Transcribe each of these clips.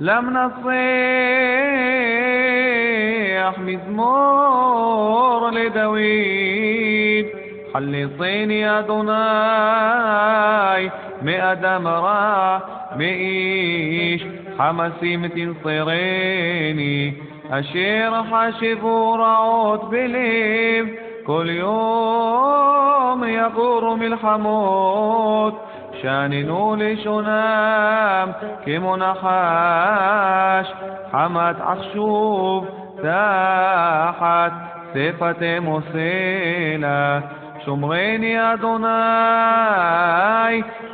لم نصيح مزمور لداويد حلصيني دوناي مئة مرة مئيش حمسي متين صيريني أشير حاشب ورعوت بليف كل يوم يغور من الحموت שאננו לשונם כמו נחש, חמת עכשוב תחת שפתם עושה שומרני אדוני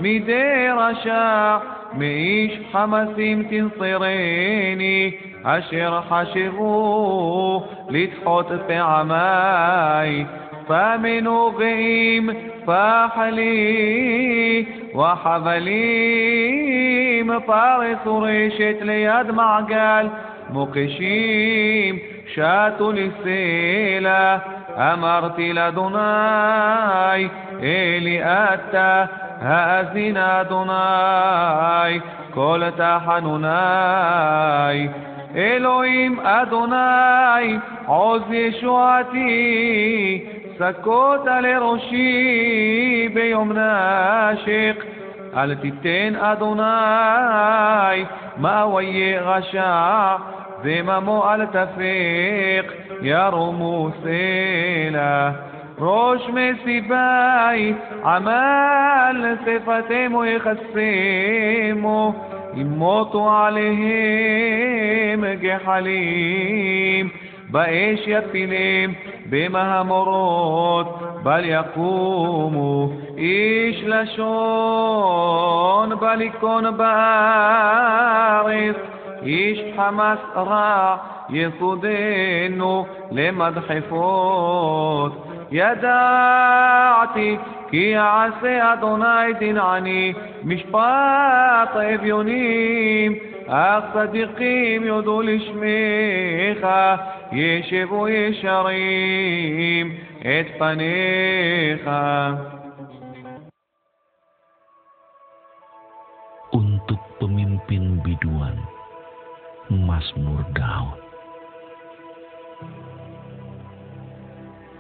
מידי רשע, מאיש חמסים תנצרני, אשר חשבו לדחות פעמי. פמנוגעים פחלי, וחבלים פרס ורשת ליד מעגל, מוקשים שטו לסלע, אמרתי לאדוני, אלי אתה האזין אדוני כל תחנוני אלוהים אדוני עוז ישועתי סקות לראשי ביום נשך אל תיתן אדוני מאוויי רשע וממו אל תפק ירומו סלע ראש מסיבי עמל שפתמו יחסמו ימותו עליהם גחלים באש יפילם במהמורות בל יקומו איש לשון בל ייכון בארץ איש חמאס רע יסודנו למדחפות ידעתי כי יעשה אדוני תנעני משפט אביונים אך צדיקים יודו לשמך ישבו ישרים את פניך Untuk pemimpin biduan, Mazmur Daud.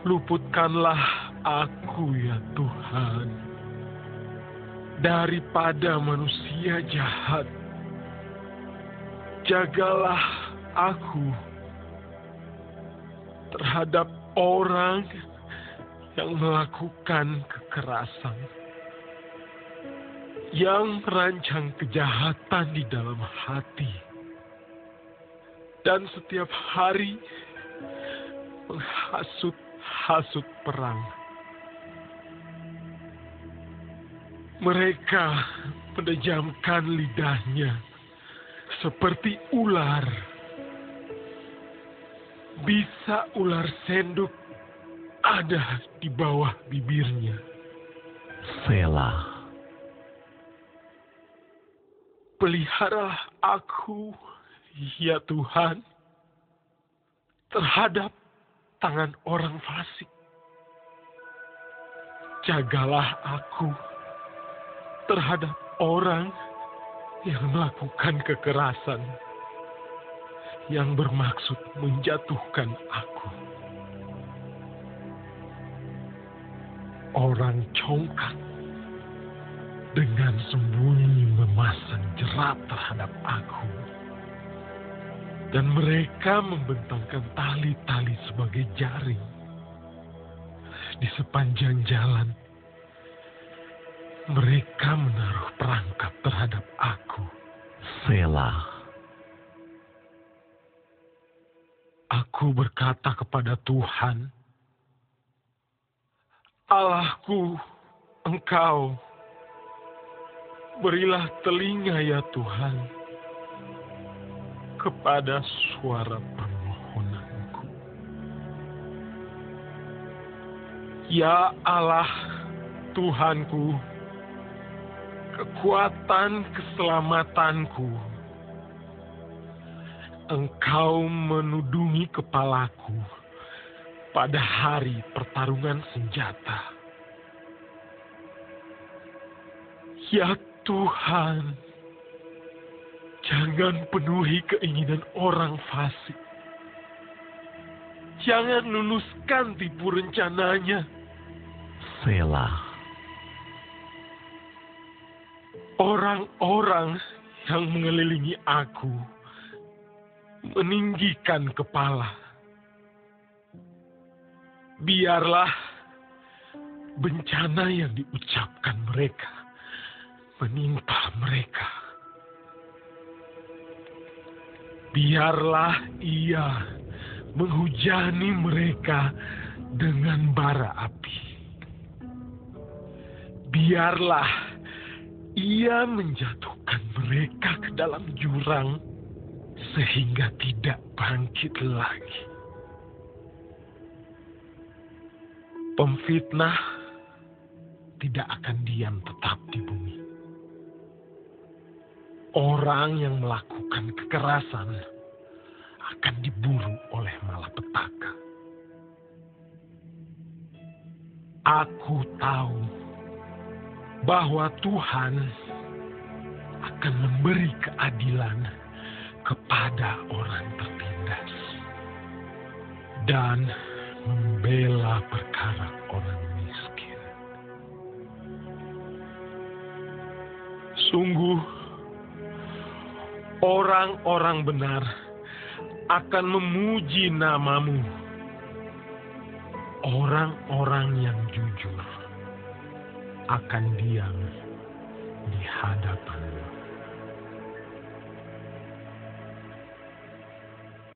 Luputkanlah aku ya Tuhan daripada manusia jahat. Jagalah aku terhadap orang yang melakukan kekerasan, yang merancang kejahatan di dalam hati, dan setiap hari menghasut hasut perang. Mereka menejamkan lidahnya seperti ular. Bisa ular senduk ada di bawah bibirnya. Selah. Peliharalah aku, ya Tuhan, terhadap tangan orang fasik. Jagalah aku terhadap orang yang melakukan kekerasan, yang bermaksud menjatuhkan aku. Orang congkak dengan sembunyi memasang jerat terhadap aku dan mereka membentangkan tali-tali sebagai jaring di sepanjang jalan. Mereka menaruh perangkap terhadap aku. Selah. Aku berkata kepada Tuhan, Allahku, Engkau, berilah telinga ya Tuhan kepada suara permohonanku. Ya Allah, Tuhanku, kekuatan keselamatanku, Engkau menudungi kepalaku pada hari pertarungan senjata. Ya Tuhan, Jangan penuhi keinginan orang fasik. Jangan luluskan tipu rencananya. Selah. Orang-orang yang mengelilingi aku meninggikan kepala. Biarlah bencana yang diucapkan mereka menimpa mereka. Biarlah ia menghujani mereka dengan bara api. Biarlah ia menjatuhkan mereka ke dalam jurang sehingga tidak bangkit lagi. Pemfitnah tidak akan diam tetap di bumi. Orang yang melakukan kekerasan akan diburu oleh malapetaka. Aku tahu bahwa Tuhan akan memberi keadilan kepada orang tertindas dan membela perkara orang miskin. Sungguh, orang-orang benar akan memuji namamu. Orang-orang yang jujur akan diam di hadapanmu.